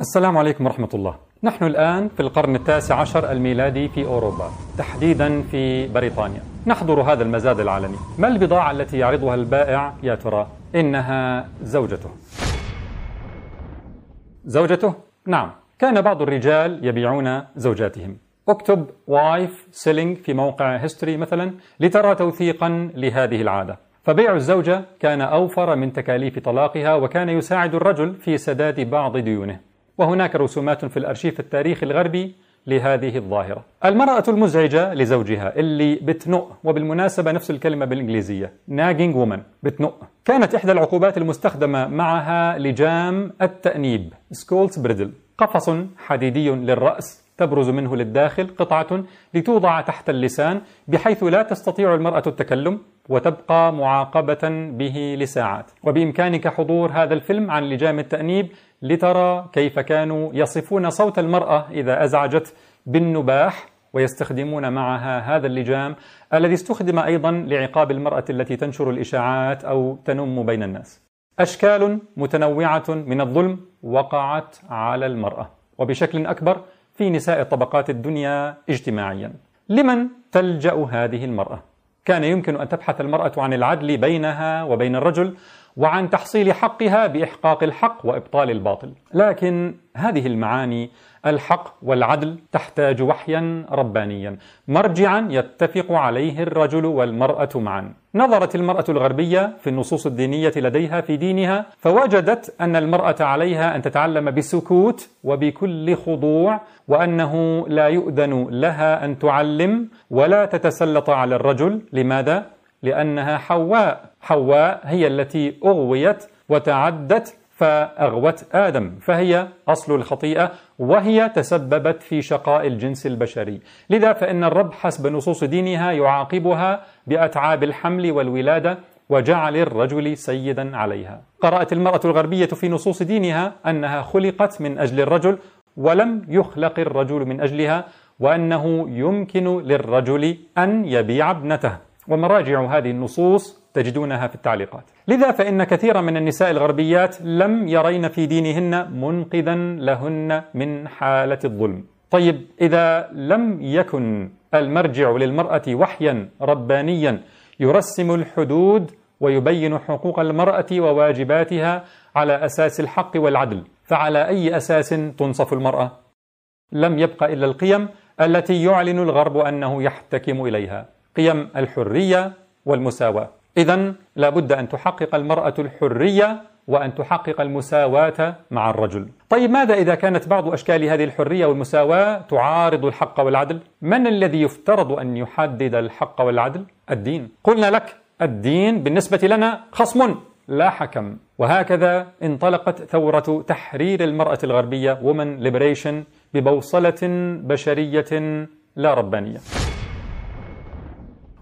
السلام عليكم ورحمة الله. نحن الآن في القرن التاسع عشر الميلادي في أوروبا، تحديدا في بريطانيا. نحضر هذا المزاد العالمي. ما البضاعة التي يعرضها البائع يا ترى؟ إنها زوجته. زوجته؟ نعم. كان بعض الرجال يبيعون زوجاتهم. اكتب wife selling في موقع History مثلا لترى توثيقا لهذه العادة. فبيع الزوجة كان أوفر من تكاليف طلاقها وكان يساعد الرجل في سداد بعض ديونه. وهناك رسومات في الأرشيف التاريخي الغربي لهذه الظاهرة. المرأة المزعجة لزوجها اللي بتنق وبالمناسبة نفس الكلمة بالإنجليزية nagging woman بتنق. كانت إحدى العقوبات المستخدمة معها لجام التأنيب scold's bridle قفص حديدي للرأس تبرز منه للداخل قطعة لتوضع تحت اللسان بحيث لا تستطيع المرأة التكلم وتبقى معاقبة به لساعات. وبإمكانك حضور هذا الفيلم عن لجام التأنيب لترى كيف كانوا يصفون صوت المرأة إذا أزعجت بالنباح ويستخدمون معها هذا اللجام الذي استخدم أيضا لعقاب المرأة التي تنشر الإشاعات أو تنم بين الناس. أشكال متنوعة من الظلم وقعت على المرأة وبشكل أكبر في نساء طبقات الدنيا اجتماعيا. لمن تلجأ هذه المرأة؟ كان يمكن أن تبحث المرأة عن العدل بينها وبين الرجل وعن تحصيل حقها بإحقاق الحق وإبطال الباطل. لكن هذه المعاني الحق والعدل تحتاج وحيا ربانيا. مرجعا يتفق عليه الرجل والمرأة معا. نظرت المرأة الغربية في النصوص الدينية لديها في دينها فوجدت أن المرأة عليها أن تتعلم بسكوت وبكل خضوع وأنه لا يؤذن لها أن تعلم ولا تتسلط على الرجل. لماذا؟ لأنها حواء. حواء هي التي أغويت وتعدت فأغوت آدم فهي أصل الخطيئة وهي تسببت في شقاء الجنس البشري. لذا فإن الرب حسب نصوص دينها يعاقبها بأتعاب الحمل والولادة وجعل الرجل سيدا عليها. قرأت المرأة الغربية في نصوص دينها أنها خلقت من أجل الرجل ولم يخلق الرجل من أجلها وأنه يمكن للرجل أن يبيع ابنته. ومراجع هذه النصوص تجدونها في التعليقات. لذا فإن كثيرا من النساء الغربيات لم يرين في دينهن منقذا لهن من حالة الظلم. طيب إذا لم يكن المرجع للمرأة وحيا ربانيا يرسم الحدود ويبين حقوق المرأة وواجباتها على أساس الحق والعدل فعلى أي أساس تنصف المرأة؟ لم يبق إلا القيم التي يعلن الغرب أنه يحتكم إليها. قيم الحرية والمساواة إذا لابد أن تحقق المرأة الحرية وأن تحقق المساواة مع الرجل. طيب ماذا إذا كانت بعض أشكال هذه الحرية والمساواة تعارض الحق والعدل؟ من الذي يفترض أن يحدد الحق والعدل؟ الدين. قلنا لك الدين بالنسبة لنا خصم لا حكم وهكذا انطلقت ثورة تحرير المرأة الغربية Women Liberation ببوصلة بشرية لا ربانية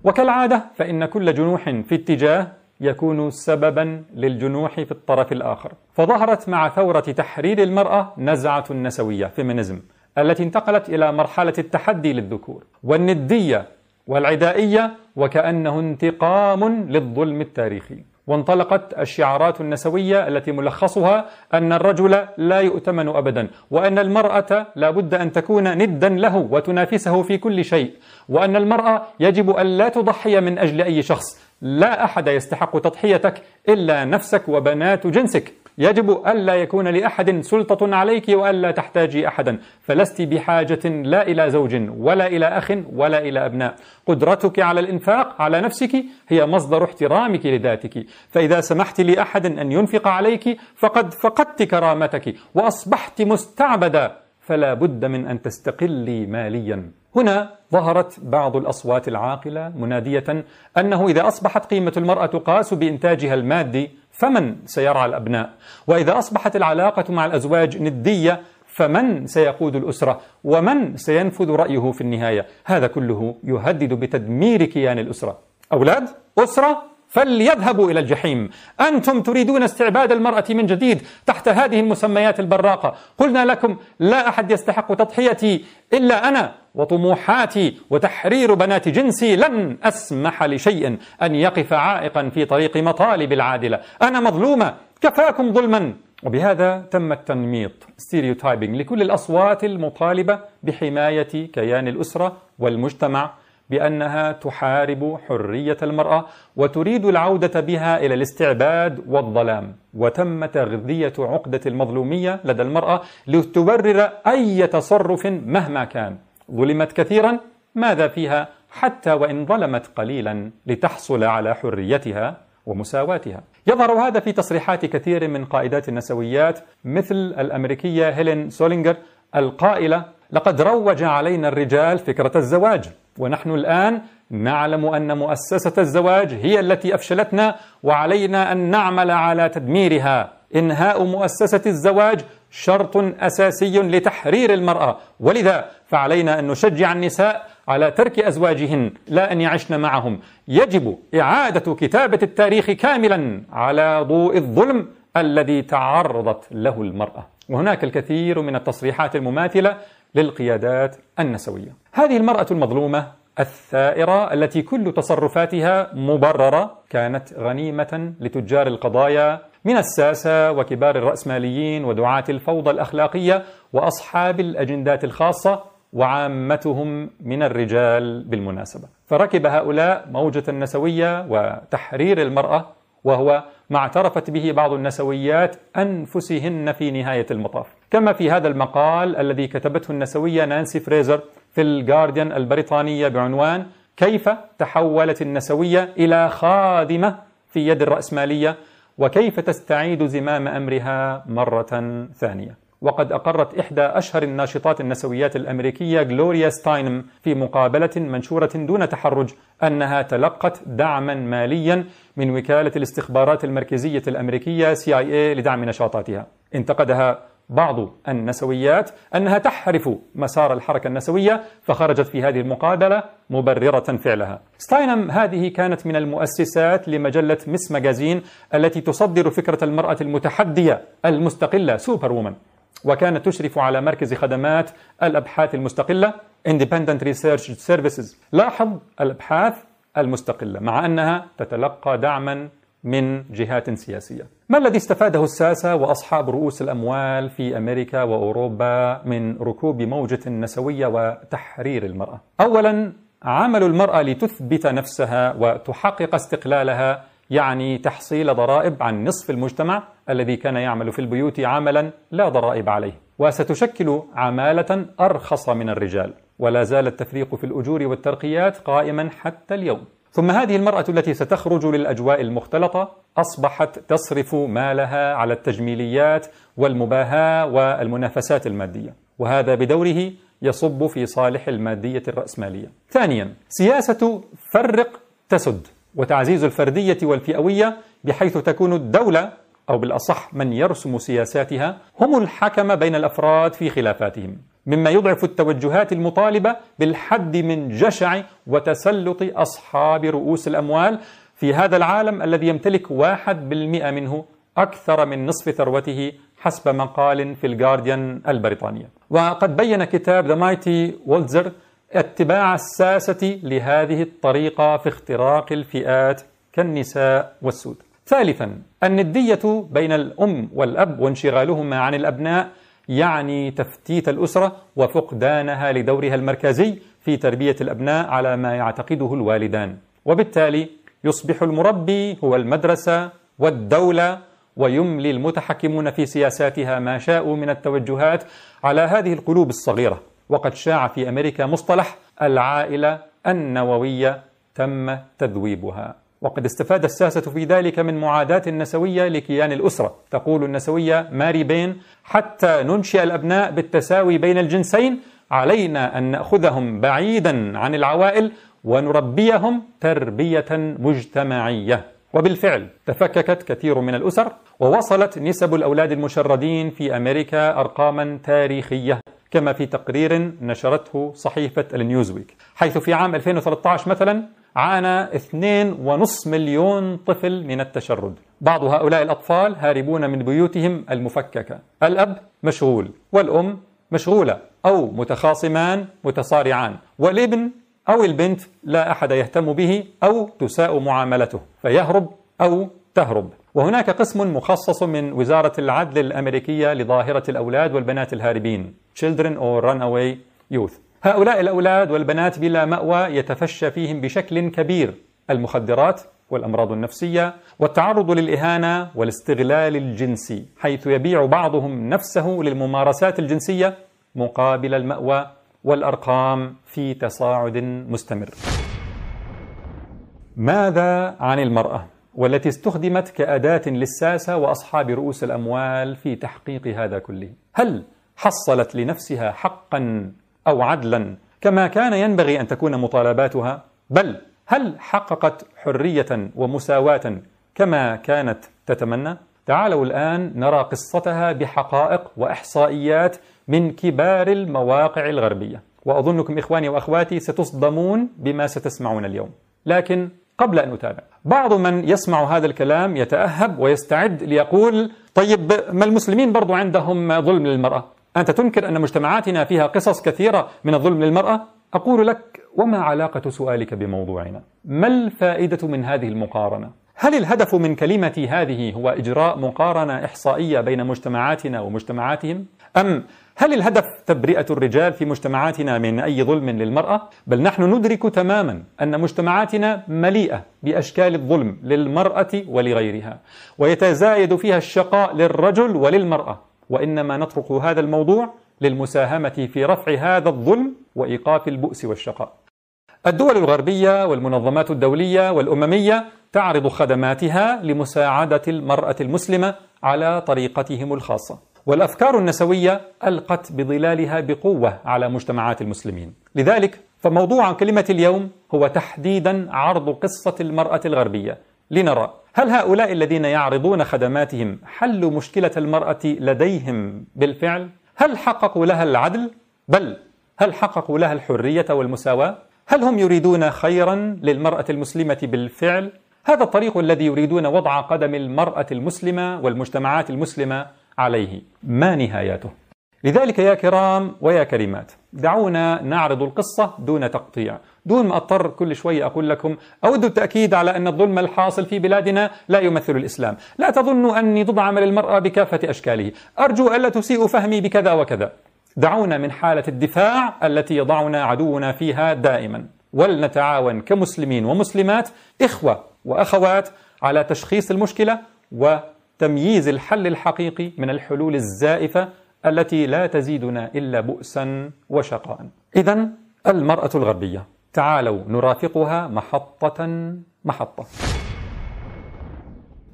وكالعادة فإن كل جنوح في اتجاه يكون سببا للجنوح في الطرف الآخر. فظهرت مع ثورة تحرير المرأة نزعة النسوية فيمينيزم التي انتقلت إلى مرحلة التحدي للذكور والندية والعدائية وكأنه انتقام للظلم التاريخي. وانطلقت الشعارات النسوية التي ملخصها أن الرجل لا يؤتمن أبدا وأن المرأة لا بد أن تكون ندا له وتنافسه في كل شيء وأن المرأة يجب أن لا تضحي من أجل أي شخص لا أحد يستحق تضحيتك إلا نفسك وبنات جنسك. يجب ألا يكون لأحد سلطة عليك وألا تحتاجي أحدا فلست بحاجة لا إلى زوج ولا إلى أخ ولا إلى أبناء. قدرتك على الإنفاق على نفسك هي مصدر احترامك لذاتك. فإذا سمحت لأحد أن ينفق عليك فقد فقدت كرامتك وأصبحت مستعبدا. فلا بد من أن تستقلي ماليا. هنا ظهرت بعض الأصوات العاقلة منادية أنه إذا أصبحت قيمة المرأة تقاس بإنتاجها المادي فمن سيرعى الأبناء؟ وإذا أصبحت العلاقة مع الأزواج ندية فمن سيقود الأسرة؟ ومن سينفذ رأيه في النهاية؟ هذا كله يهدد بتدمير كيان الأسرة. أولاد أسرة فليذهبوا إلى الجحيم. أنتم تريدون استعباد المرأة من جديد تحت هذه المسميات البراقة. قلنا لكم لا أحد يستحق تضحيتي إلا أنا وطموحاتي وتحرير بنات جنسي لن أسمح لشيء أن يقف عائقا في طريق مطالب العادلة. أنا مظلومة. كفاكم ظلما. وبهذا تم التنميط. ستيريوتايبنج لكل الأصوات المطالبة بحماية كيان الأسرة والمجتمع. بأنها تحارب حرية المرأة وتريد العودة بها إلى الاستعباد والظلام وتم تغذية عقدة المظلومية لدى المرأة لتبرر أي تصرف مهما كان. ظلمت كثيرا ماذا فيها؟ حتى وإن ظلمت قليلا لتحصل على حريتها ومساواتها. يظهر هذا في تصريحات كثير من قائدات النسويات مثل الأمريكية هيلين سولينجر القائلة لقد روج علينا الرجال فكرة الزواج ونحن الآن نعلم أن مؤسسة الزواج هي التي أفشلتنا وعلينا أن نعمل على تدميرها. إنهاء مؤسسة الزواج شرط أساسي لتحرير المرأة. ولذا فعلينا أن نشجع النساء على ترك أزواجهن لا أن يعشن معهم. يجب إعادة كتابة التاريخ كاملا على ضوء الظلم الذي تعرضت له المرأة. وهناك الكثير من التصريحات المماثلة للقيادات النسوية. هذه المرأة المظلومة الثائرة التي كل تصرفاتها مبررة كانت غنيمة لتجار القضايا من الساسة وكبار الرأسماليين ودعاة الفوضى الأخلاقية وأصحاب الأجندات الخاصة وعامتهم من الرجال بالمناسبة. فركب هؤلاء موجة النسوية وتحرير المرأة وهو ما اعترفت به بعض النسويات أنفسهن في نهاية المطاف. كما في هذا المقال الذي كتبته النسوية نانسي فريزر في الجارديان البريطانية بعنوان كيف تحولت النسوية إلى خادمة في يد الرأسمالية وكيف تستعيد زمام أمرها مرة ثانية. وقد أقرت إحدى أشهر الناشطات النسويات الأمريكية غلوريا ستاينم في مقابلة منشورة دون تحرج أنها تلقت دعما ماليا من وكالة الاستخبارات المركزية الأمريكية CIA لدعم نشاطاتها. انتقدها بعض النسويات أنها تحرف مسار الحركة النسوية فخرجت في هذه المقابلة مبررة فعلها. ستاينم هذه كانت من المؤسسات لمجلة Ms. Magazine التي تصدر فكرة المرأة المتحدية المستقلة superwoman. وكانت تشرف على مركز خدمات الأبحاث المستقلة Independent Research Services لاحظ الأبحاث المستقلة مع أنها تتلقى دعما من جهات سياسية ما الذي استفاده الساسة وأصحاب رؤوس الأموال في أمريكا وأوروبا من ركوب موجة نسوية وتحرير المرأة؟ أولا عمل المرأة لتثبت نفسها وتحقق استقلالها يعني تحصيل ضرائب عن نصف المجتمع الذي كان يعمل في البيوت عملا لا ضرائب عليه. وستشكل عمالة أرخص من الرجال ولا زال التفريق في الأجور والترقيات قائما حتى اليوم. ثم هذه المرأة التي ستخرج للأجواء المختلطة أصبحت تصرف مالها على التجميليات والمباهاة والمنافسات المادية وهذا بدوره يصب في صالح المادية الرأسمالية. ثانيا سياسة فرق تسد. وتعزيز الفردية والفئوية بحيث تكون الدولة أو بالأصح من يرسم سياساتها هم الحكم بين الأفراد في خلافاتهم مما يضعف التوجهات المطالبة بالحد من جشع وتسلط أصحاب رؤوس الأموال في هذا العالم الذي يمتلك واحد بالمئة منه أكثر من نصف ثروته حسب مقال في الجارديان البريطانية. وقد بين كتاب The Mighty Wurlitzer اتباع الساسة لهذه الطريقة في اختراق الفئات كالنساء والسود. ثالثا الندية بين الأم والأب وانشغالهما عن الأبناء يعني تفتيت الأسرة وفقدانها لدورها المركزي في تربية الأبناء على ما يعتقده الوالدان. وبالتالي يصبح المربي هو المدرسة والدولة ويملي المتحكمون في سياساتها ما شاءوا من التوجهات على هذه القلوب الصغيرة. وقد شاع في أمريكا مصطلح العائلة النووية تم تذويبها. وقد استفاد الساسة في ذلك من معاداة النسوية لكيان الأسرة. تقول النسوية ماري بين حتى ننشئ الأبناء بالتساوي بين الجنسين علينا أن نأخذهم بعيدا عن العوائل ونربيهم تربية مجتمعية. وبالفعل تفككت كثير من الأسر ووصلت نسب الأولاد المشردين في أمريكا أرقاما تاريخية. كما في تقرير نشرته صحيفة النيوزويك. حيث في عام 2013 مثلا عانى 2.5 مليون طفل من التشرد. بعض هؤلاء الأطفال هاربون من بيوتهم المفككة. الأب مشغول والأم مشغولة أو متخاصمان متصارعان. والابن أو البنت لا أحد يهتم به أو تساء معاملته فيهرب أو تهرب. وهناك قسم مخصص من وزارة العدل الأمريكية لظاهرة الأولاد والبنات الهاربين Children or Runaway Youth. هؤلاء الأولاد والبنات بلا مأوى يتفشى فيهم بشكل كبير. المخدرات والأمراض النفسية والتعرض للإهانة والاستغلال الجنسي حيث يبيع بعضهم نفسه للممارسات الجنسية مقابل المأوى والأرقام في تصاعد مستمر. ماذا عن المرأة؟ والتي استخدمت كأداة للساسة وأصحاب رؤوس الأموال في تحقيق هذا كله. هل حصلت لنفسها حقا أو عدلا؟ كما كان ينبغي أن تكون مطالباتها. بل هل حققت حرية ومساواة كما كانت تتمنى؟ تعالوا الآن نرى قصتها بحقائق وإحصائيات من كبار المواقع الغربية. وأظنكم إخواني وأخواتي ستصدمون بما ستسمعون اليوم. لكن قبل أن أتابع بعض من يسمع هذا الكلام يتأهب ويستعد ليقول طيب ما المسلمين برضو عندهم ظلم للمرأة؟ أنت تنكر أن مجتمعاتنا فيها قصص كثيرة من الظلم للمرأة؟ أقول لك وما علاقة سؤالك بموضوعنا؟ ما الفائدة من هذه المقارنة؟ هل الهدف من كلمتي هذه هو إجراء مقارنة إحصائية بين مجتمعاتنا ومجتمعاتهم؟ أم هل الهدف تبرئة الرجال في مجتمعاتنا من أي ظلم للمرأة؟ بل نحن ندرك تماما أن مجتمعاتنا مليئة بأشكال الظلم للمرأة ولغيرها ويتزايد فيها الشقاء للرجل وللمرأة وإنما نترك هذا الموضوع للمساهمة في رفع هذا الظلم وإيقاف البؤس والشقاء الدول الغربية والمنظمات الدولية والأممية تعرض خدماتها لمساعدة المرأة المسلمة على طريقتهم الخاصة والأفكار النسوية ألقت بظلالها بقوة على مجتمعات المسلمين. لذلك فموضوع كلمة اليوم هو تحديدا عرض قصة المرأة الغربية. لنرى هل هؤلاء الذين يعرضون خدماتهم حلوا مشكلة المرأة لديهم بالفعل؟ هل حققوا لها العدل؟ بل هل حققوا لها الحرية والمساواة؟ هل هم يريدون خيرا للمرأة المسلمة بالفعل؟ هذا الطريق الذي يريدون وضع قدم المرأة المسلمة والمجتمعات المسلمة عليه. ما نهايته لذلك يا كرام ويا كريمات دعونا نعرض القصة دون تقطيع. دون ما أضطر كل شوي أقول لكم أود التأكيد على أن الظلم الحاصل في بلادنا لا يمثل الإسلام. لا تظنوا أني ضد عمل المرأة بكافة أشكاله. أرجو ألا تسيء فهمي بكذا وكذا. دعونا من حالة الدفاع التي يضعنا عدونا فيها دائما. ولنتعاون كمسلمين ومسلمات إخوة وأخوات على تشخيص المشكلة و تمييز الحل الحقيقي من الحلول الزائفة التي لا تزيدنا إلا بؤسا وشقاء. إذا المرأة الغربية تعالوا نرافقها محطة محطة.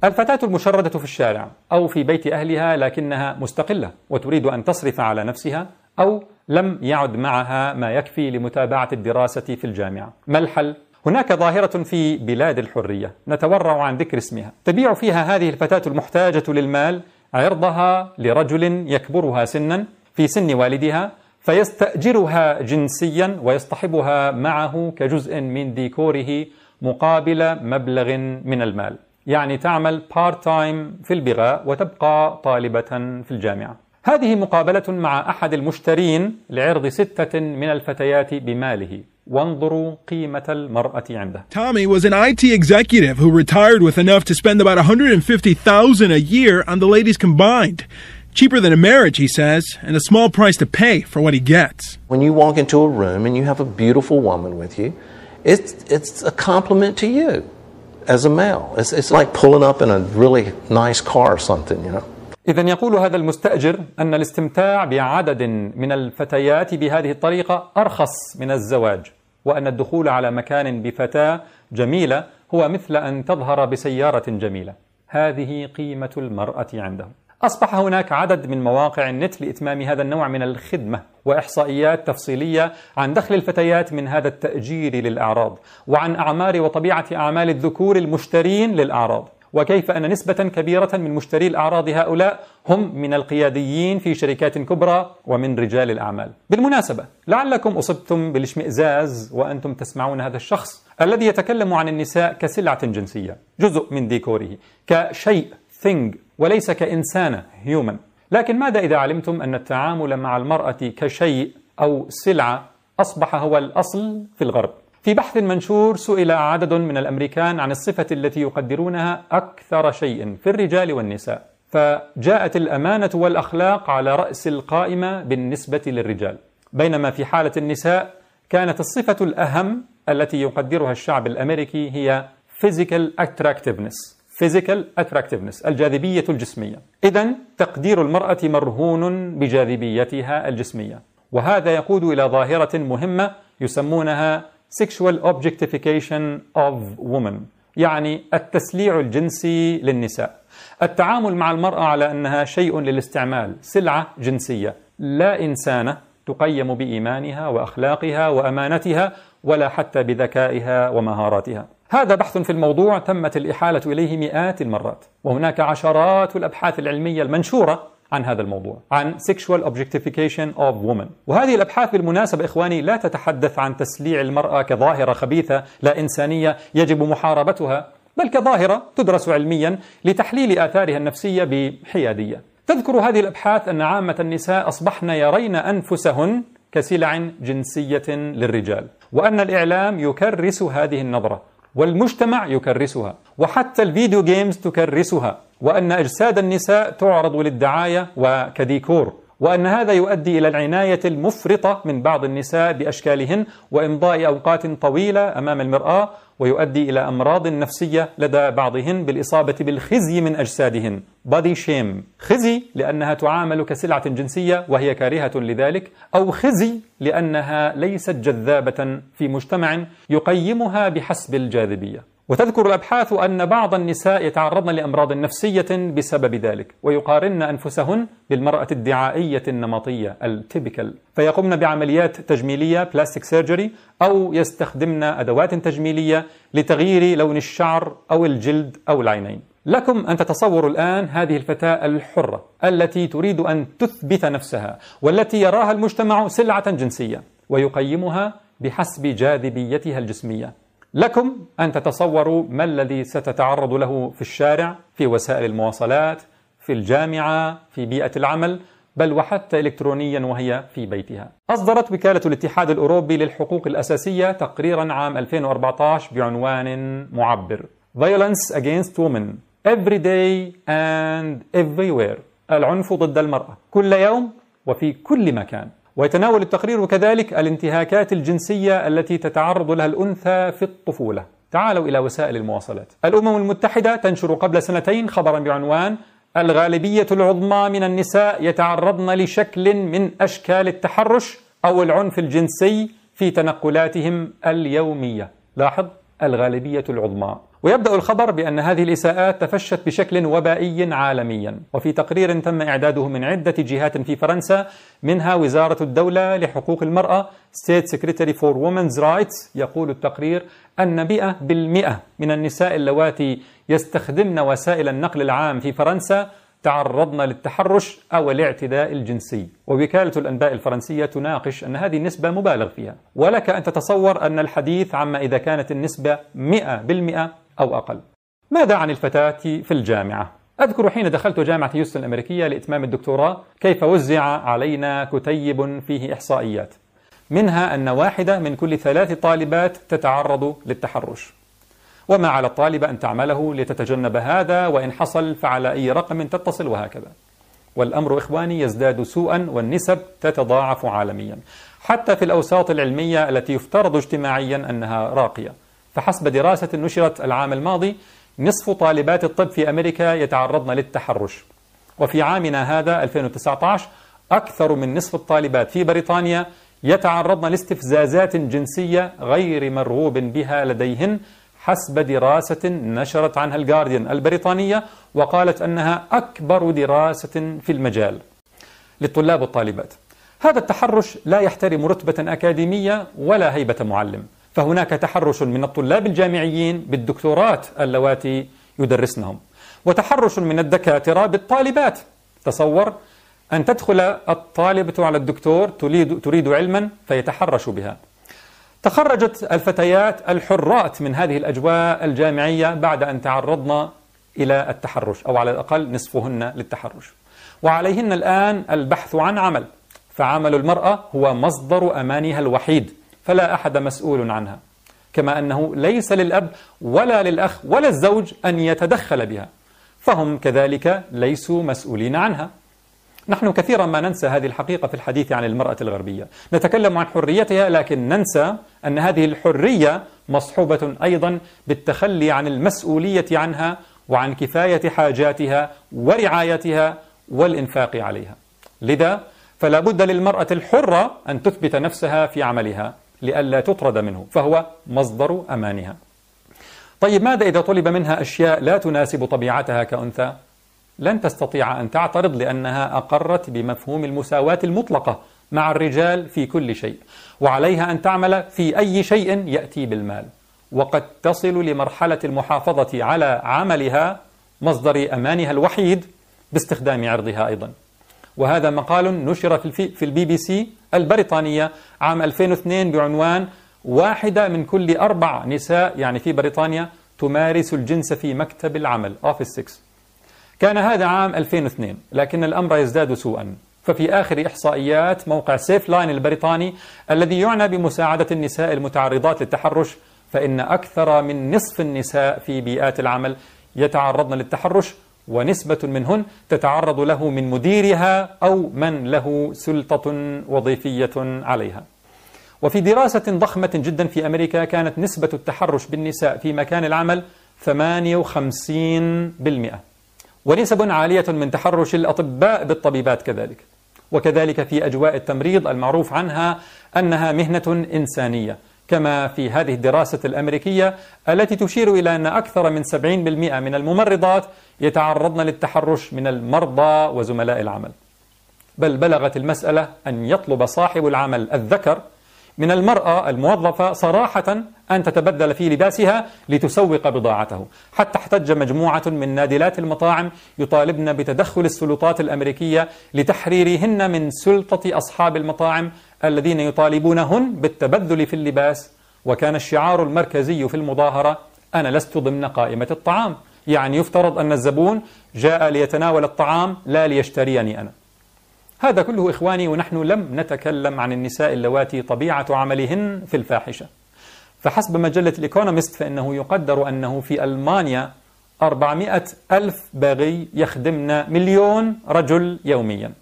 الفتاة المشردة في الشارع أو في بيت أهلها لكنها مستقلة وتريد أن تصرف على نفسها أو لم يعد معها ما يكفي لمتابعة الدراسة في الجامعة. ما الحل؟ هناك ظاهرة في بلاد الحرية نتورع عن ذكر اسمها. تبيع فيها هذه الفتاة المحتاجة للمال عرضها لرجل يكبرها سنا في سن والدها فيستأجرها جنسيا ويصطحبها معه كجزء من ديكوره مقابل مبلغ من المال. يعني تعمل part time في البغاء وتبقى طالبة في الجامعة. هذه مقابلة مع أحد المشترين لعرض ستة من الفتيات بماله وانظروا قيمة المرأة عنده. Tommy was an IT executive who retired with enough to spend about 150,000 a year on the ladies combined. Cheaper than a marriage, he says, and a small price to pay for what he gets. When you walk into a room and you have a beautiful woman with you, it's, it's a compliment to you as a male. It's, it's like pulling up in a really nice car or something, you know. إذا يقول هذا المستأجر أن الاستمتاع بعدد من الفتيات بهذه الطريقة أرخص من الزواج وأن الدخول على مكان بفتاة جميلة هو مثل أن تظهر بسيارة جميلة. هذه قيمة المرأة عنده أصبح هناك عدد من مواقع النت لإتمام هذا النوع من الخدمة وإحصائيات تفصيلية عن دخل الفتيات من هذا التأجير للأعراض وعن أعمار وطبيعة أعمال الذكور المشترين للأعراض. وكيف أن نسبة كبيرة من مشتري الأعراض هؤلاء هم من القياديين في شركات كبرى ومن رجال الأعمال. بالمناسبة لعلكم أصبتم بالاشمئزاز وأنتم تسمعون هذا الشخص الذي يتكلم عن النساء كسلعة جنسية جزء من ديكوره كشيء thing وليس كإنسانة human. لكن ماذا إذا علمتم أن التعامل مع المرأة كشيء أو سلعة أصبح هو الأصل في الغرب؟ في بحث منشور سئل عدد من الأمريكان عن الصفة التي يقدرونها أكثر شيء في الرجال والنساء فجاءت الأمانة والأخلاق على رأس القائمة بالنسبة للرجال. بينما في حالة النساء كانت الصفة الأهم التي يقدرها الشعب الأمريكي هي physical attractiveness physical attractiveness الجاذبية الجسمية. إذا تقدير المرأة مرهون بجاذبيتها الجسمية وهذا يقود إلى ظاهرة مهمة يسمونها sexual objectification of women يعني التسليع الجنسي للنساء. التعامل مع المرأة على أنها شيء للاستعمال سلعة جنسية. لا إنسانة تقيم بإيمانها وأخلاقها وأمانتها ولا حتى بذكائها ومهاراتها. هذا بحث في الموضوع تمت الإحالة إليه مئات المرات. وهناك عشرات الأبحاث العلمية المنشورة عن هذا الموضوع عن sexual objectification of women وهذه الأبحاث بالمناسبة إخواني لا تتحدث عن تسليع المرأة كظاهرة خبيثة لا إنسانية يجب محاربتها بل كظاهرة تدرس علميا لتحليل آثارها النفسية بحيادية. تذكر هذه الأبحاث أن عامة النساء أصبحن يرين أنفسهن كسلع جنسية للرجال وأن الإعلام يكرس هذه النظرة والمجتمع يكرسها وحتى ال video games تكرسها. وأن أجساد النساء تعرض للدعاية وكديكور وأن هذا يؤدي إلى العناية المفرطة من بعض النساء بأشكالهن وإمضاء أوقات طويلة أمام المرآة ويؤدي إلى أمراض نفسية لدى بعضهن بالإصابة بالخزي من أجسادهن. body shame خزي لأنها تعامل كسلعة جنسية وهي كارهة لذلك أو خزي لأنها ليست جذابة في مجتمع يقيمها بحسب الجاذبية. وتذكر الأبحاث أن بعض النساء يتعرضن لأمراض نفسية بسبب ذلك ويقارن أنفسهن بالمرأة الدعائية النمطية ال typical فيقمن بعمليات تجميلية plastic surgery أو يستخدمن أدوات تجميلية لتغيير لون الشعر أو الجلد أو العينين. لكم أن تتصوروا الآن هذه الفتاة الحرة التي تريد أن تثبت نفسها والتي يراها المجتمع سلعة جنسية ويقيمها بحسب جاذبيتها الجسمية. لكم أن تتصوروا ما الذي ستتعرض له في الشارع في وسائل المواصلات في الجامعة في بيئة العمل بل وحتى إلكترونيا وهي في بيتها. أصدرت وكالة الاتحاد الأوروبي للحقوق الأساسية تقريرا عام 2014 بعنوان معبر. Violence Against Women. Every Day and Everywhere. العنف ضد المرأة. كل يوم وفي كل مكان. ويتناول التقرير كذلك الانتهاكات الجنسية التي تتعرض لها الأنثى في الطفولة. تعالوا إلى وسائل المواصلات. الأمم المتحدة تنشر قبل سنتين خبرا بعنوان الغالبية العظمى من النساء يتعرضن لشكل من أشكال التحرش أو العنف الجنسي في تنقلاتهم اليومية. لاحظ الغالبية العظمى. ويبدأ الخبر بأن هذه الإساءات تفشت بشكل وبائي عالميا. وفي تقرير تم إعداده من عدة جهات في فرنسا منها وزارة الدولة لحقوق المرأة State Secretary for Women's Rights. يقول التقرير أن 100% من النساء اللواتي يستخدمن وسائل النقل العام في فرنسا. تعرضن للتحرش أو الاعتداء الجنسي. ووكالة الأنباء الفرنسية تناقش أن هذه النسبة مبالغ فيها. ولك أن تتصور أن الحديث عما إذا كانت النسبة 100% أو أقل. ماذا عن الفتاة في الجامعة؟ أذكر حين دخلت جامعة هيوستن الأمريكية لإتمام الدكتوراه كيف وزع علينا كتيب فيه إحصائيات. منها أن واحدة من كل ثلاث طالبات تتعرض للتحرش. وما على الطالبة أن تعمله لتتجنب هذا وإن حصل فعلى أي رقم تتصل وهكذا. والأمر إخواني يزداد سوءا والنسب تتضاعف عالميا. حتى في الأوساط العلمية التي يفترض اجتماعيا أنها راقية. فحسب دراسة نشرت العام الماضي نصف طالبات الطب في أمريكا يتعرضن للتحرش. وفي عامنا هذا 2019 أكثر من نصف الطالبات في بريطانيا يتعرضن لاستفزازات جنسية غير مرغوب بها لديهن حسب دراسة نشرت عنها الجارديان البريطانية وقالت أنها أكبر دراسة في المجال. للطلاب والطالبات هذا التحرش لا يحترم رتبة أكاديمية ولا هيبة معلم. فهناك تحرش من الطلاب الجامعيين بالدكتورات اللواتي يدرسنهم وتحرش من الدكاترة بالطالبات. تصور أن تدخل الطالبة على الدكتور تريد, تريد علما فيتحرش بها. تخرجت الفتيات الحرات من هذه الأجواء الجامعية بعد أن تعرضن إلى التحرش أو على الأقل نصفهن للتحرش. وعليهن الآن البحث عن عمل فعمل المرأة هو مصدر أمانها الوحيد. فلا أحد مسؤول عنها. كما أنه ليس للأب ولا للأخ ولا الزوج أن يتدخل بها فهم كذلك ليسوا مسؤولين عنها. نحن كثيرا ما ننسى هذه الحقيقة في الحديث عن المرأة الغربية. نتكلم عن حريتها لكن ننسى أن هذه الحرية مصحوبة أيضا بالتخلي عن المسؤولية عنها وعن كفاية حاجاتها ورعايتها والإنفاق عليها. لذا فلا بد للمرأة الحرة أن تثبت نفسها في عملها. لئلا تطرد منه فهو مصدر أمانها. طيب ماذا إذا طلب منها أشياء لا تناسب طبيعتها كأنثى؟ لن تستطيع أن تعترض لأنها أقرت بمفهوم المساواة المطلقة مع الرجال في كل شيء وعليها أن تعمل في أي شيء يأتي بالمال. وقد تصل لمرحلة المحافظة على عملها مصدر أمانها الوحيد باستخدام عرضها أيضا. وهذا مقال نشر في البي بي سي البريطانية عام 2002 بعنوان واحدة من كل أربع نساء يعني في بريطانيا تمارس الجنس في مكتب العمل office sex كان هذا عام 2002 لكن الأمر يزداد سوءا. ففي آخر إحصائيات موقع Safeline البريطاني الذي يعنى بمساعدة النساء المتعرضات للتحرش فإن أكثر من نصف النساء في بيئات العمل يتعرضن للتحرش ونسبة منهن تتعرض له من مديرها أو من له سلطة وظيفية عليها. وفي دراسة ضخمة جدا في أمريكا كانت نسبة التحرش بالنساء في مكان العمل 58% ونسب عالية من تحرش الأطباء بالطبيبات كذلك. وكذلك في أجواء التمريض المعروف عنها أنها مهنة إنسانية كما في هذه الدراسة الأمريكية التي تشير إلى أن أكثر من 70% من الممرضات يتعرضن للتحرش من المرضى وزملاء العمل. بل بلغت المسألة أن يطلب صاحب العمل الذكر من المرأة الموظفة صراحة أن تتبدل في لباسها لتسوق بضاعته. حتى احتج مجموعة من نادلات المطاعم يطالبن بتدخل السلطات الأمريكية لتحريرهن من سلطة أصحاب المطاعم الذين يطالبونهن بالتبذل في اللباس. وكان الشعار المركزي في المظاهرة أنا لست ضمن قائمة الطعام. يعني يفترض أن الزبون جاء ليتناول الطعام لا ليشتريني أنا. هذا كله إخواني ونحن لم نتكلم عن النساء اللواتي طبيعة عملهن في الفاحشة. فحسب مجلة الإيكونومست فإنه يقدر أنه في ألمانيا 400 ألف باغي يخدمن مليون رجل يوميا.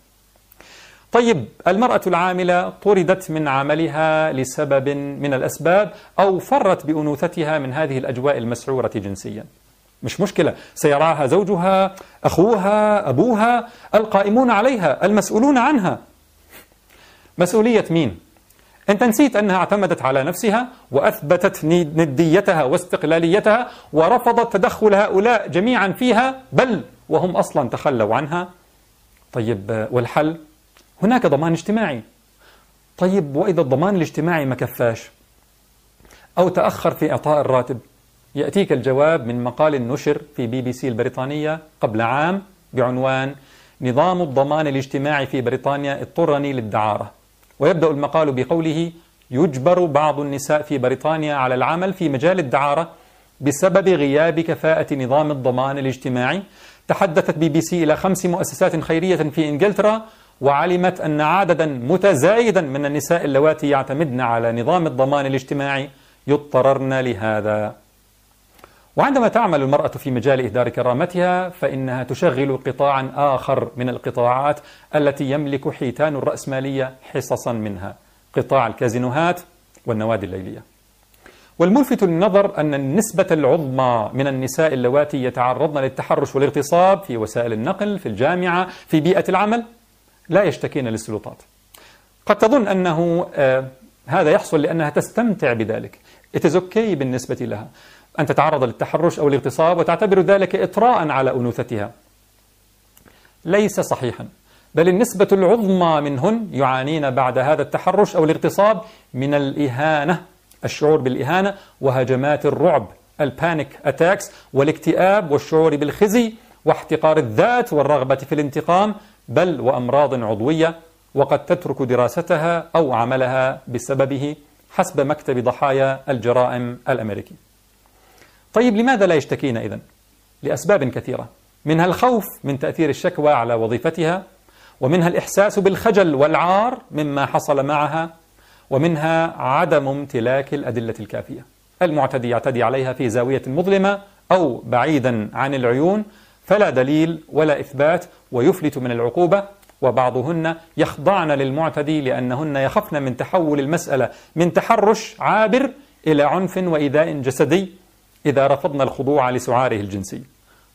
طيب المرأة العاملة طردت من عملها لسبب من الأسباب أو فرت بأنوثتها من هذه الأجواء المسعورة جنسيا. مش مشكلة. سيراها زوجها أخوها أبوها القائمون عليها المسؤولون عنها. مسؤولية مين؟ أنت نسيت أنها اعتمدت على نفسها وأثبتت نديتها واستقلاليتها ورفضت تدخل هؤلاء جميعا فيها بل وهم أصلا تخلوا عنها. طيب والحل؟ هناك ضمان اجتماعي. طيب وإذا الضمان الاجتماعي ما كفاش؟ أو تأخر في إعطاء الراتب؟ يأتيك الجواب من مقال نشر في بي بي سي البريطانية قبل عام بعنوان نظام الضمان الاجتماعي في بريطانيا اضطرني للدعارة. ويبدأ المقال بقوله يجبر بعض النساء في بريطانيا على العمل في مجال الدعارة بسبب غياب كفاءة نظام الضمان الاجتماعي. تحدثت بي بي سي إلى خمس مؤسسات خيرية في إنجلترا وعلمت أن عددا متزايدا من النساء اللواتي يعتمدن على نظام الضمان الاجتماعي. يضطررن لهذا. وعندما تعمل المرأة في مجال إهدار كرامتها فإنها تشغل قطاعا آخر من القطاعات التي يملك حيتان الرأسمالية حصصا منها قطاع الكازينوهات والنوادي الليلية. والملفت للنظر أن النسبة العظمى من النساء اللواتي يتعرضن للتحرش والاغتصاب في وسائل النقل في الجامعة في بيئة العمل لا يشتكين للسلطات. قد تظن أنه آه هذا يحصل لأنها تستمتع بذلك. It is okay بالنسبة لها. أن تتعرض للتحرش أو الاغتصاب وتعتبر ذلك إطراء على أنوثتها. ليس صحيحا بل النسبة العظمى منهن يعانين بعد هذا التحرش أو الاغتصاب من الإهانة الشعور بالإهانة وهجمات الرعب ال panic attacks والاكتئاب والشعور بالخزي واحتقار الذات والرغبة في الانتقام بل وأمراض عضوية وقد تترك دراستها أو عملها بسببه حسب مكتب ضحايا الجرائم الأمريكي. طيب لماذا لا يشتكين إذن؟ لأسباب كثيرة منها الخوف من تأثير الشكوى على وظيفتها ومنها الإحساس بالخجل والعار مما حصل معها ومنها عدم امتلاك الأدلة الكافية المعتدي يعتدي عليها في زاوية مظلمة أو بعيدا عن العيون فلا دليل ولا إثبات ويفلت من العقوبة وبعضهن يخضعن للمعتدي لأنهن يخفن من تحول المسألة من تحرش عابر إلى عنف وإيذاء جسدي إذا رفضن الخضوع لسعاره الجنسي.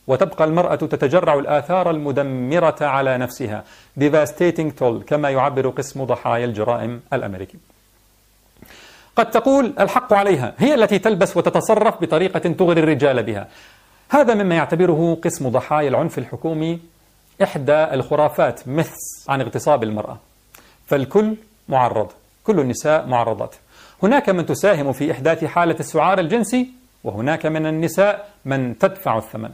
وتبقى المرأة تتجرع الآثار المدمرة على نفسها. Devastating toll كما يعبر قسم ضحايا الجرائم الأمريكي. قد تقول الحق عليها هي التي تلبس وتتصرف بطريقة تغري الرجال بها. هذا مما يعتبره قسم ضحايا العنف الحكومي إحدى الخرافات مثس عن اغتصاب المرأة. فالكل معرض كل النساء معرضات. هناك من تساهم في إحداث حالة السعار الجنسي وهناك من النساء من تدفع الثمن.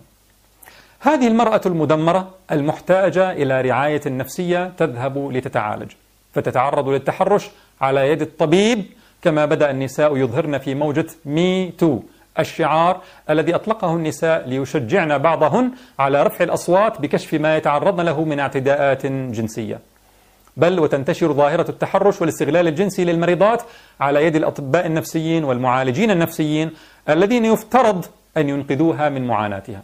هذه المرأة المدمرة المحتاجة إلى رعاية نفسية تذهب لتتعالج فتتعرض للتحرش على يد الطبيب كما بدأ النساء يظهرن في موجة مي تو الشعار الذي أطلقه النساء ليشجعن بعضهن على رفع الأصوات بكشف ما يتعرضن له من اعتداءات جنسية. بل وتنتشر ظاهرة التحرش والاستغلال الجنسي للمريضات على يد الأطباء النفسيين والمعالجين النفسيين الذين يفترض أن ينقذوها من معاناتها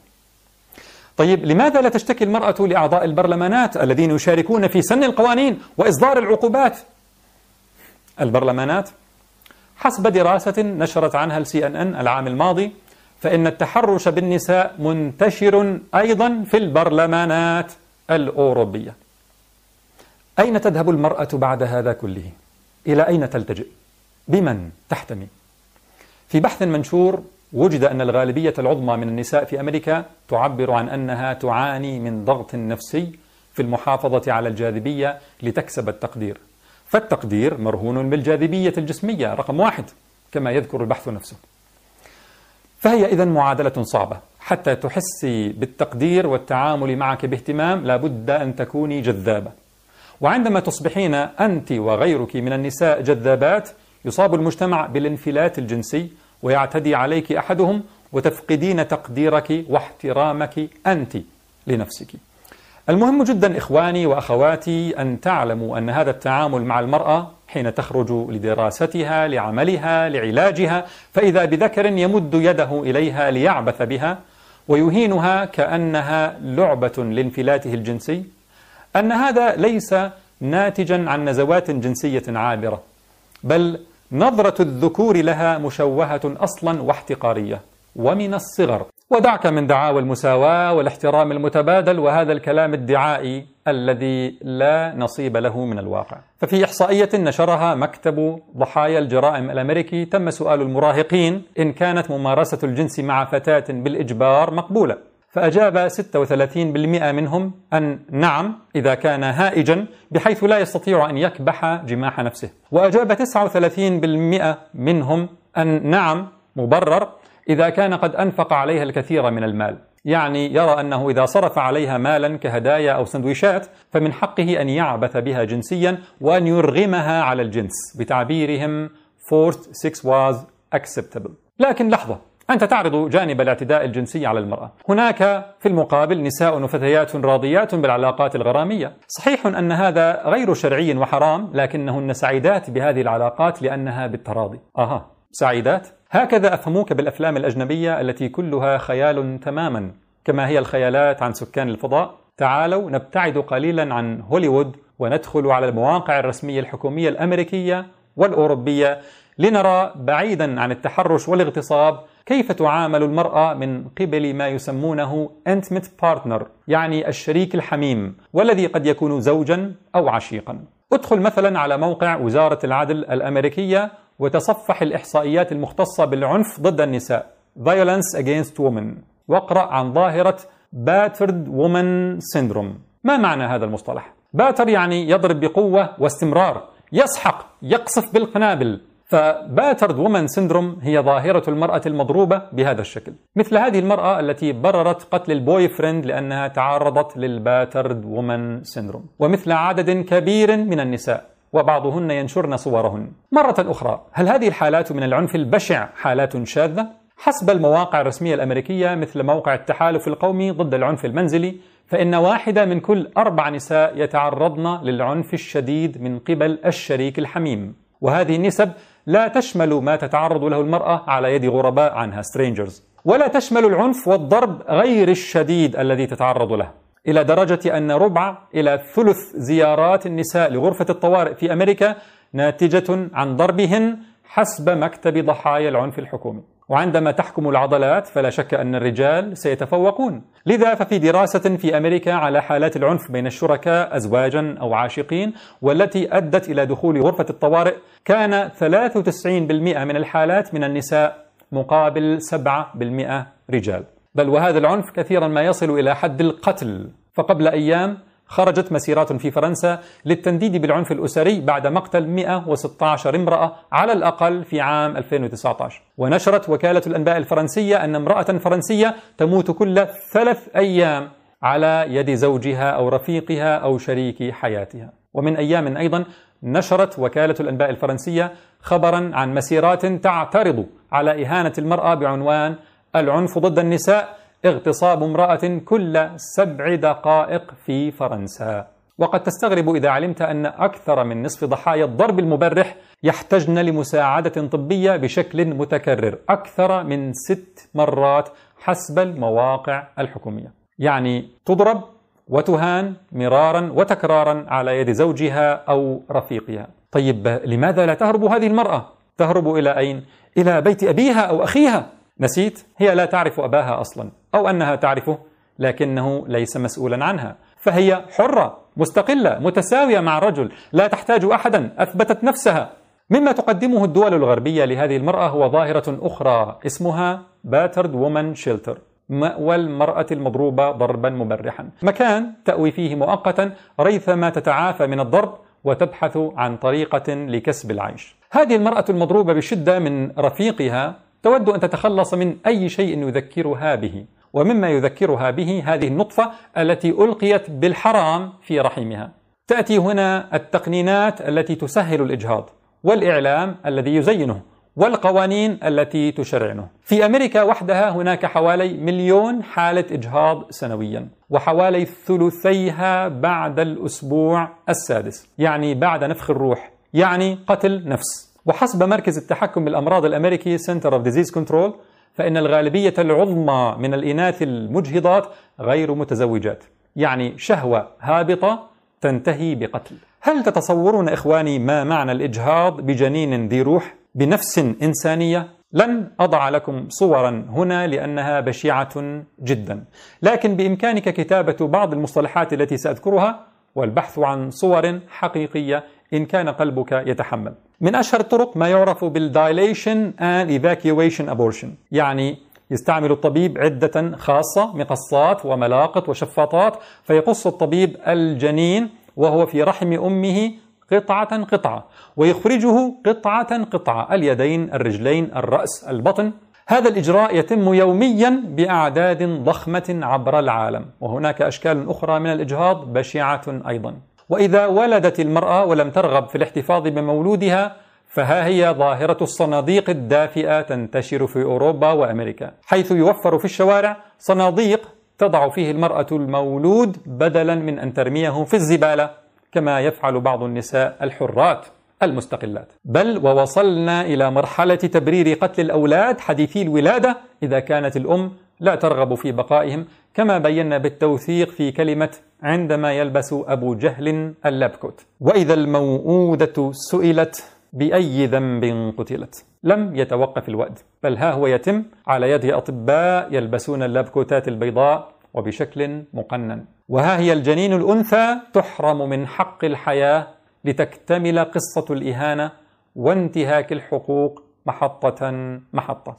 طيب لماذا لا تشتكي المرأة لأعضاء البرلمانات الذين يشاركون في سن القوانين وإصدار العقوبات البرلمانات حسب دراسة نشرت عنها السي ان ان العام الماضي فإن التحرش بالنساء منتشر أيضا في البرلمانات الأوروبية أين تذهب المرأة بعد هذا كله؟ إلى أين تلتجئ؟ بمن تحتمي؟ في بحث منشور وجد أن الغالبية العظمى من النساء في أمريكا تعبر عن أنها تعاني من ضغط نفسي في المحافظة على الجاذبية لتكسب التقدير. فالتقدير مرهون بالجاذبية الجسمية رقم واحد كما يذكر البحث نفسه. فهي إذا معادلة صعبة. حتى تحسي بالتقدير والتعامل معك باهتمام لابد أن تكوني جذابة. وعندما تصبحين أنت وغيرك من النساء جذابات يصاب المجتمع بالانفلات الجنسي ويعتدي عليك أحدهم وتفقدين تقديرك واحترامك أنت لنفسك. المهم جدا إخواني وأخواتي أن تعلموا أن هذا التعامل مع المرأة حين تخرج لدراستها لعملها لعلاجها فإذا بذكر يمد يده إليها ليعبث بها ويهينها كأنها لعبة لانفلاته الجنسي أن هذا ليس ناتجا عن نزوات جنسية عابرة. بل نظرة الذكور لها مشوهة أصلا واحتقارية ومن الصغر. ودعك من دعاوى المساواة والاحترام المتبادل وهذا الكلام الدعائي الذي لا نصيب له من الواقع. ففي إحصائية نشرها مكتب ضحايا الجرائم الأمريكي تم سؤال المراهقين إن كانت ممارسة الجنس مع فتاة بالإجبار مقبولة؟ فأجاب 36% منهم أن نعم إذا كان هائجا بحيث لا يستطيع أن يكبح جماح نفسه. وأجاب 39% منهم أن نعم مبرر إذا كان قد أنفق عليها الكثير من المال. يعني يرى أنه إذا صرف عليها مالا كهدايا أو سندويشات فمن حقه أن يعبث بها جنسيا وأن يرغمها على الجنس. بتعبيرهم forced sex was acceptable. لكن لحظة أنت تعرض جانب الاعتداء الجنسي على المرأة. هناك في المقابل نساء وفتيات راضيات بالعلاقات الغرامية. صحيح أن هذا غير شرعي وحرام لكنهن سعيدات بهذه العلاقات لأنها بالتراضي. أها سعيدات. هكذا أفهموك بالأفلام الأجنبية التي كلها خيال تماما كما هي الخيالات عن سكان الفضاء. تعالوا نبتعد قليلا عن هوليوود وندخل على المواقع الرسمية الحكومية الأمريكية والأوروبية لنرى بعيدا عن التحرش والاغتصاب كيف تعامل المرأة من قبل ما يسمونه intimate partner يعني الشريك الحميم والذي قد يكون زوجا أو عشيقا. ادخل مثلا على موقع وزارة العدل الأمريكية وتصفح الإحصائيات المختصة بالعنف ضد النساء Violence Against Women. واقرأ عن ظاهرة Battered Woman Syndrome. ما معنى هذا المصطلح؟ باتر يعني يضرب بقوة واستمرار يسحق يقصف بالقنابل. ف battered woman syndrome هي ظاهرة المرأة المضروبة بهذا الشكل. مثل هذه المرأة التي بررت قتل ال boyfriend لأنها تعرضت لل battered woman syndrome ومثل عدد كبير من النساء وبعضهن ينشرن صورهن. مرة أخرى هل هذه الحالات من العنف البشع حالات شاذة؟ حسب المواقع الرسمية الأمريكية مثل موقع التحالف القومي ضد العنف المنزلي فإن واحدة من كل أربع نساء يتعرضن للعنف الشديد من قبل الشريك الحميم. وهذه النسب لا تشمل ما تتعرض له المرأة على يد غرباء عنها strangers. ولا تشمل العنف والضرب غير الشديد الذي تتعرض له. إلى درجة أن ربع إلى ثلث زيارات النساء لغرفة الطوارئ في أمريكا ناتجة عن ضربهن حسب مكتب ضحايا العنف الحكومي. وعندما تحكم العضلات فلا شك أن الرجال سيتفوقون. لذا ففي دراسة في أمريكا على حالات العنف بين الشركاء أزواجا أو عاشقين والتي أدت إلى دخول غرفة الطوارئ كان 93% من الحالات من النساء مقابل 7% رجال. بل وهذا العنف كثيرا ما يصل إلى حد القتل. فقبل أيام خرجت مسيرات في فرنسا للتنديد بالعنف الأسري بعد مقتل 116 امرأة على الأقل في عام 2019 ونشرت وكالة الأنباء الفرنسية أن امرأة فرنسية تموت كل ثلاث أيام على يد زوجها أو رفيقها أو شريك حياتها. ومن أيام أيضا نشرت وكالة الأنباء الفرنسية خبرا عن مسيرات تعترض على إهانة المرأة بعنوان العنف ضد النساء اغتصاب امرأة كل سبع دقائق في فرنسا وقد تستغرب إذا علمت أن أكثر من نصف ضحايا الضرب المبرح يحتجن لمساعدة طبية بشكل متكرر أكثر من ست مرات حسب المواقع الحكومية يعني تضرب وتهان مرارا وتكرارا على يد زوجها أو رفيقها طيب لماذا لا تهرب هذه المرأة؟ تهرب إلى أين؟ إلى بيت أبيها أو أخيها نسيت؟ هي لا تعرف أباها أصلا أو أنها تعرفه لكنه ليس مسؤولا عنها. فهي حرة مستقلة متساوية مع الرجل لا تحتاج أحدا أثبتت نفسها. مما تقدمه الدول الغربية لهذه المرأة هو ظاهرة أخرى اسمها باترد وومن شيلتر مأوى المرأة المضروبة ضربا مبرحا. مكان تأوي فيه مؤقتا ريثما تتعافى من الضرب وتبحث عن طريقة لكسب العيش. هذه المرأة المضروبة بشدة من رفيقها تود أن تتخلص من أي شيء يذكرها به. ومما يذكرها به هذه النطفة التي ألقيت بالحرام في رحمها تأتي هنا التقنينات التي تسهل الإجهاض والإعلام الذي يزينه والقوانين التي تشرعنه. في أمريكا وحدها هناك حوالي مليون حالة إجهاض سنويا، وحوالي ثلثيها بعد الأسبوع السادس، يعني بعد نفخ الروح، يعني قتل نفس. وحسب مركز التحكم بالأمراض الأمريكي Center of Disease Control فإن الغالبية العظمى من الإناث المجهضات غير متزوجات، يعني شهوة هابطة تنتهي بقتل. هل تتصورون إخواني ما معنى الإجهاض بجنين ذي روح؟ بنفس إنسانية لن أضع لكم صورا هنا لأنها بشعه جدا لكن بإمكانك كتابة بعض المصطلحات التي سأذكرها والبحث عن صور حقيقية إن كان قلبك يتحمل. من أشهر الطرق ما يعرف بال dilation and evacuation abortion يعني يستعمل الطبيب عدة خاصة مقصات وملاقط وشفاطات فيقص الطبيب الجنين وهو في رحم أمه قطعة قطعة ويخرجه قطعة قطعة اليدين الرجلين الرأس البطن. هذا الإجراء يتم يوميا بأعداد ضخمة عبر العالم. وهناك أشكال أخرى من الإجهاض بشعة أيضا. وإذا ولدت المرأة ولم ترغب في الاحتفاظ بمولودها فها هي ظاهرة الصناديق الدافئة تنتشر في أوروبا وأمريكا. حيث يوفر في الشوارع صناديق تضع فيه المرأة المولود بدلا من أن ترميه في الزبالة كما يفعل بعض النساء الحرات المستقلات. بل ووصلنا إلى مرحلة تبرير قتل الأولاد حديثي الولادة إذا كانت الأم لا ترغب في بقائهم كما بينا بالتوثيق في كلمة عندما يلبس أبو جهل اللبكوت. وإذا الموءوده سئلت بأي ذنب قتلت؟ لم يتوقف الوأد بل ها هو يتم على يد أطباء يلبسون اللبكوتات البيضاء وبشكل مقنن. وها هي الجنين الأنثى؟ تحرم من حق الحياة لتكتمل قصة الإهانة وانتهاك الحقوق محطة محطة.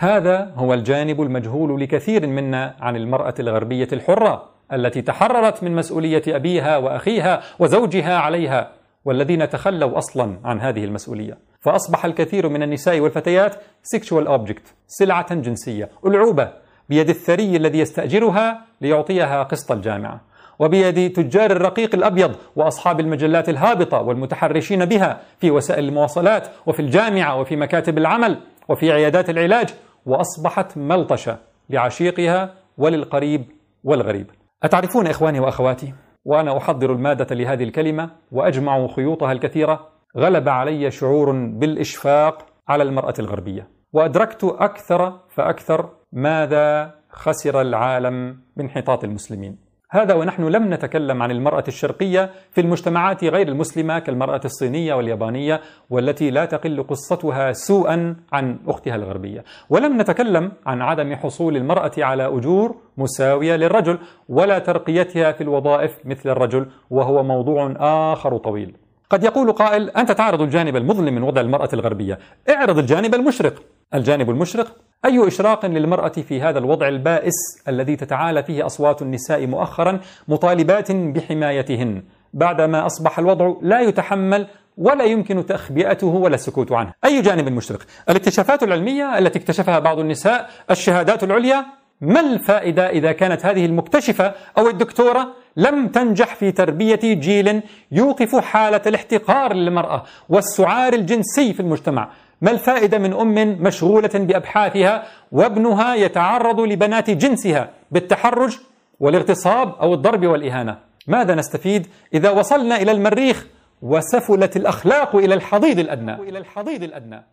هذا هو الجانب المجهول لكثير منا عن المرأة الغربية الحرة التي تحررت من مسؤولية أبيها وأخيها وزوجها عليها والذين تخلوا أصلا عن هذه المسؤولية. فأصبح الكثير من النساء والفتيات sexual object سلعة جنسية ألعوبة بيد الثري الذي يستأجرها ليعطيها قسط الجامعة وبيد تجار الرقيق الأبيض وأصحاب المجلات الهابطة والمتحرشين بها في وسائل المواصلات وفي الجامعة وفي مكاتب العمل وفي عيادات العلاج وأصبحت ملطشة لعشيقها وللقريب والغريب. أتعرفون إخواني وأخواتي؟ وأنا أحضر المادة لهذه الكلمة وأجمع خيوطها الكثيرة. غلب علي شعور بالإشفاق على المرأة الغربية. وأدركت أكثر فأكثر ماذا خسر العالم بانحطاط المسلمين. هذا ونحن لم نتكلم عن المرأة الشرقية في المجتمعات غير المسلمة كالمرأة الصينية واليابانية والتي لا تقل قصتها سوءا عن أختها الغربية. ولم نتكلم عن عدم حصول المرأة على أجور مساوية للرجل ولا ترقيتها في الوظائف مثل الرجل وهو موضوع آخر طويل. قد يقول قائل أنت تعرض الجانب المظلم من وضع المرأة الغربية. اعرض الجانب المشرق. الجانب المشرق أي إشراق للمرأة في هذا الوضع البائس الذي تتعالى فيه أصوات النساء مؤخرا مطالبات بحمايتهن بعدما أصبح الوضع لا يتحمل ولا يمكن تخبئته ولا السكوت عنه. أي جانب مشرق الاكتشافات العلمية التي اكتشفها بعض النساء الشهادات العليا ما الفائدة إذا كانت هذه المكتشفة أو الدكتورة لم تنجح في تربية جيل يوقف حالة الاحتقار للمرأة والسعار الجنسي في المجتمع؟ ما الفائدة من أم مشغولة بأبحاثها وابنها يتعرض لبنات جنسها بالتحرج والاغتصاب أو الضرب والإهانة؟ ماذا نستفيد إذا وصلنا إلى المريخ وسفلت الأخلاق إلى الحضيض الأدنى؟ إلى الحضيض الأدنى.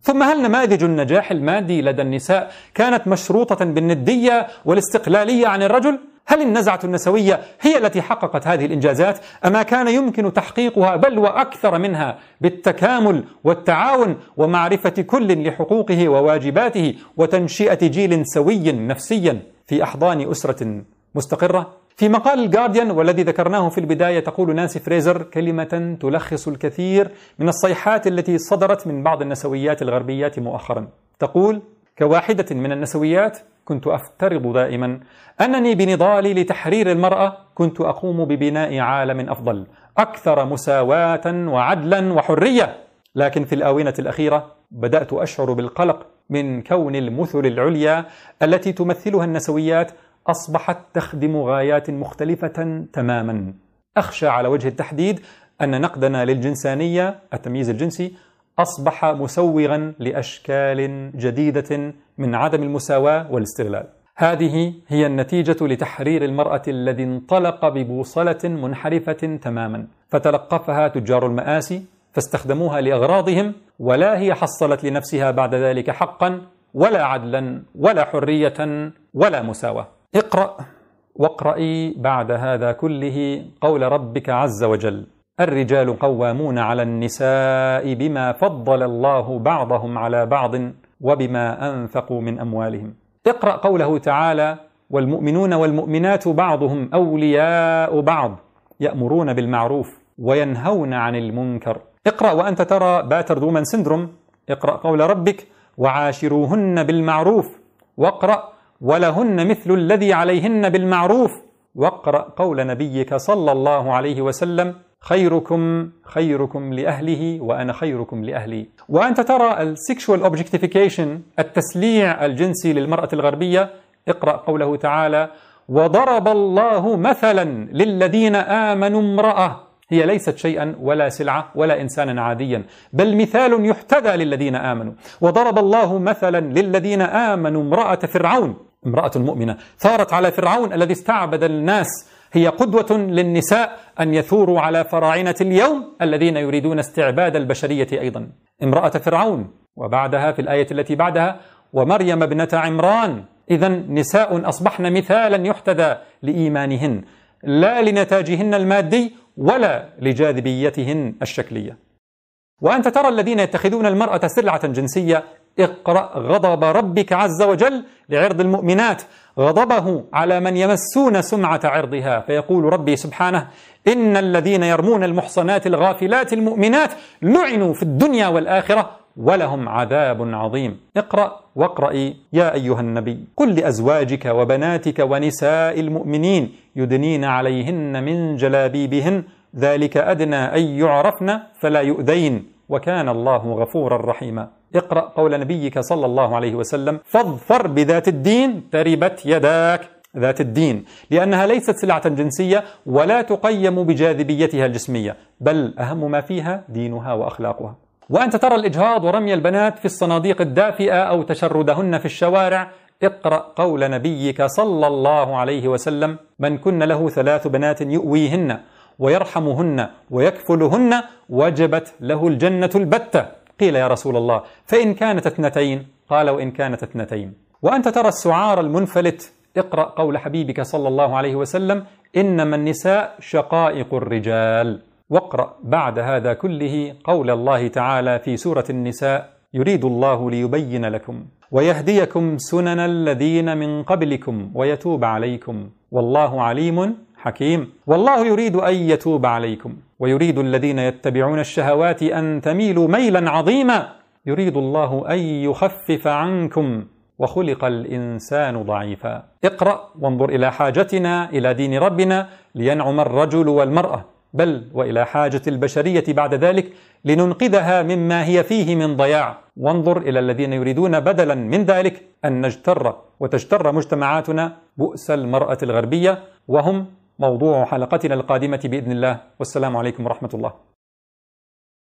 ثم هل نماذج النجاح المادي لدى النساء كانت مشروطة بالندية والاستقلالية عن الرجل؟ هل النزعة النسوية هي التي حققت هذه الإنجازات أما كان يمكن تحقيقها بل وأكثر منها بالتكامل والتعاون ومعرفة كل لحقوقه وواجباته وتنشئة جيل سوي نفسيا في أحضان أسرة مستقرة؟ في مقال الجارديان والذي ذكرناه في البداية تقول نانسي فريزر كلمة تلخص الكثير من الصيحات التي صدرت من بعض النسويات الغربيات مؤخرا. تقول كواحدة من النسويات كنت أفترض دائما أنني بنضالي لتحرير المرأة كنت أقوم ببناء عالم أفضل أكثر مساواة وعدلا وحرية. لكن في الآونة الأخيرة بدأت أشعر بالقلق من كون المثل العليا التي تمثلها النسويات أصبحت تخدم غايات مختلفة تماما. أخشى على وجه التحديد أن نقدنا للجنسانية التمييز الجنسي أصبح مسوغا لأشكال جديدة من عدم المساواة والاستغلال. هذه هي النتيجة لتحرير المرأة الذي انطلق ببوصلة منحرفة تماما. فتلقفها تجار المآسي فاستخدموها لأغراضهم ولا هي حصلت لنفسها بعد ذلك حقا ولا عدلا ولا حرية ولا مساواة. اقرأ واقرأي بعد هذا كله قول ربك عز وجل. الرجال قوامون على النساء بما فضل الله بعضهم على بعض وبما أنفقوا من أموالهم. اقرأ قوله تعالى والمؤمنون والمؤمنات بعضهم أولياء بعض يأمرون بالمعروف وينهون عن المنكر. اقرأ وأنت ترى battered woman syndrome اقرأ قول ربك وعاشروهن بالمعروف. واقرأ ولهن مثل الذي عليهن بالمعروف. واقرأ قول نبيك صلى الله عليه وسلم خيركم خيركم لأهله وأنا خيركم لأهلي. وأنت ترى ال sexual objectification التسليع الجنسي للمرأة الغربية. اقرأ قوله تعالى وضرب الله مثلا للذين آمنوا امرأة. هي ليست شيئا ولا سلعة ولا إنسانا عاديا بل مثال يحتذى للذين آمنوا. وضرب الله مثلا للذين آمنوا امرأة فرعون. امرأة مؤمنة. ثارت على فرعون الذي استعبد الناس. هي قدوة للنساء أن يثوروا على فراعنة اليوم الذين يريدون استعباد البشرية أيضا. امرأة فرعون وبعدها في الآية التي بعدها ومريم ابنة عمران. إذا نساء أصبحن مثالا يحتذى لإيمانهن لا لنتاجهن المادي ولا لجاذبيتهن الشكلية. وأنت ترى الذين يتخذون المرأة سلعة جنسية اقرأ غضب ربك عز وجل لعرض المؤمنات. غضبه على من يمسون سمعة عرضها. فيقول ربي سبحانه إن الذين يرمون المحصنات الغافلات المؤمنات لعنوا في الدنيا والآخرة ولهم عذاب عظيم. اقرأ واقرأي يا أيها النبي قل لأزواجك وبناتك ونساء المؤمنين يدنين عليهن من جلابيبهن ذلك أدنى أن يعرفن فلا يؤذين. وكان الله غفورا رحيما. اقرأ قول نبيك صلى الله عليه وسلم فاظفر بذات الدين تربت يداك. ذات الدين لأنها ليست سلعة جنسية ولا تقيم بجاذبيتها الجسمية بل أهم ما فيها دينها وأخلاقها. وأنت ترى الإجهاض ورمي البنات في الصناديق الدافئة أو تشردهن في الشوارع. اقرأ قول نبيك صلى الله عليه وسلم من كن له ثلاث بنات يؤويهن ويرحمهن ويكفلهن وجبت له الجنة البتة. قيل يا رسول الله فإن كانت اثنتين؟ قال وإن كانت اثنتين. وأنت ترى السعار المنفلت اقرأ قول حبيبك صلى الله عليه وسلم إنما النساء شقائق الرجال. واقرأ بعد هذا كله قول الله تعالى في سورة النساء يريد الله ليبين لكم ويهديكم سنن الذين من قبلكم ويتوب عليكم. والله عليم حكيم. والله يريد أن يتوب عليكم ويريد الذين يتبعون الشهوات أن تميلوا ميلا عظيما. يريد الله أن يخفف عنكم وخلق الإنسان ضعيفا. اقرأ وانظر إلى حاجتنا إلى دين ربنا لينعم الرجل والمرأة. بل وإلى حاجة البشرية بعد ذلك لننقذها مما هي فيه من ضياع. وانظر إلى الذين يريدون بدلا من ذلك أن نجتر وتجتر مجتمعاتنا بؤس المرأة الغربية وهم موضوع حلقتنا القادمة بإذن الله. والسلام عليكم ورحمة الله.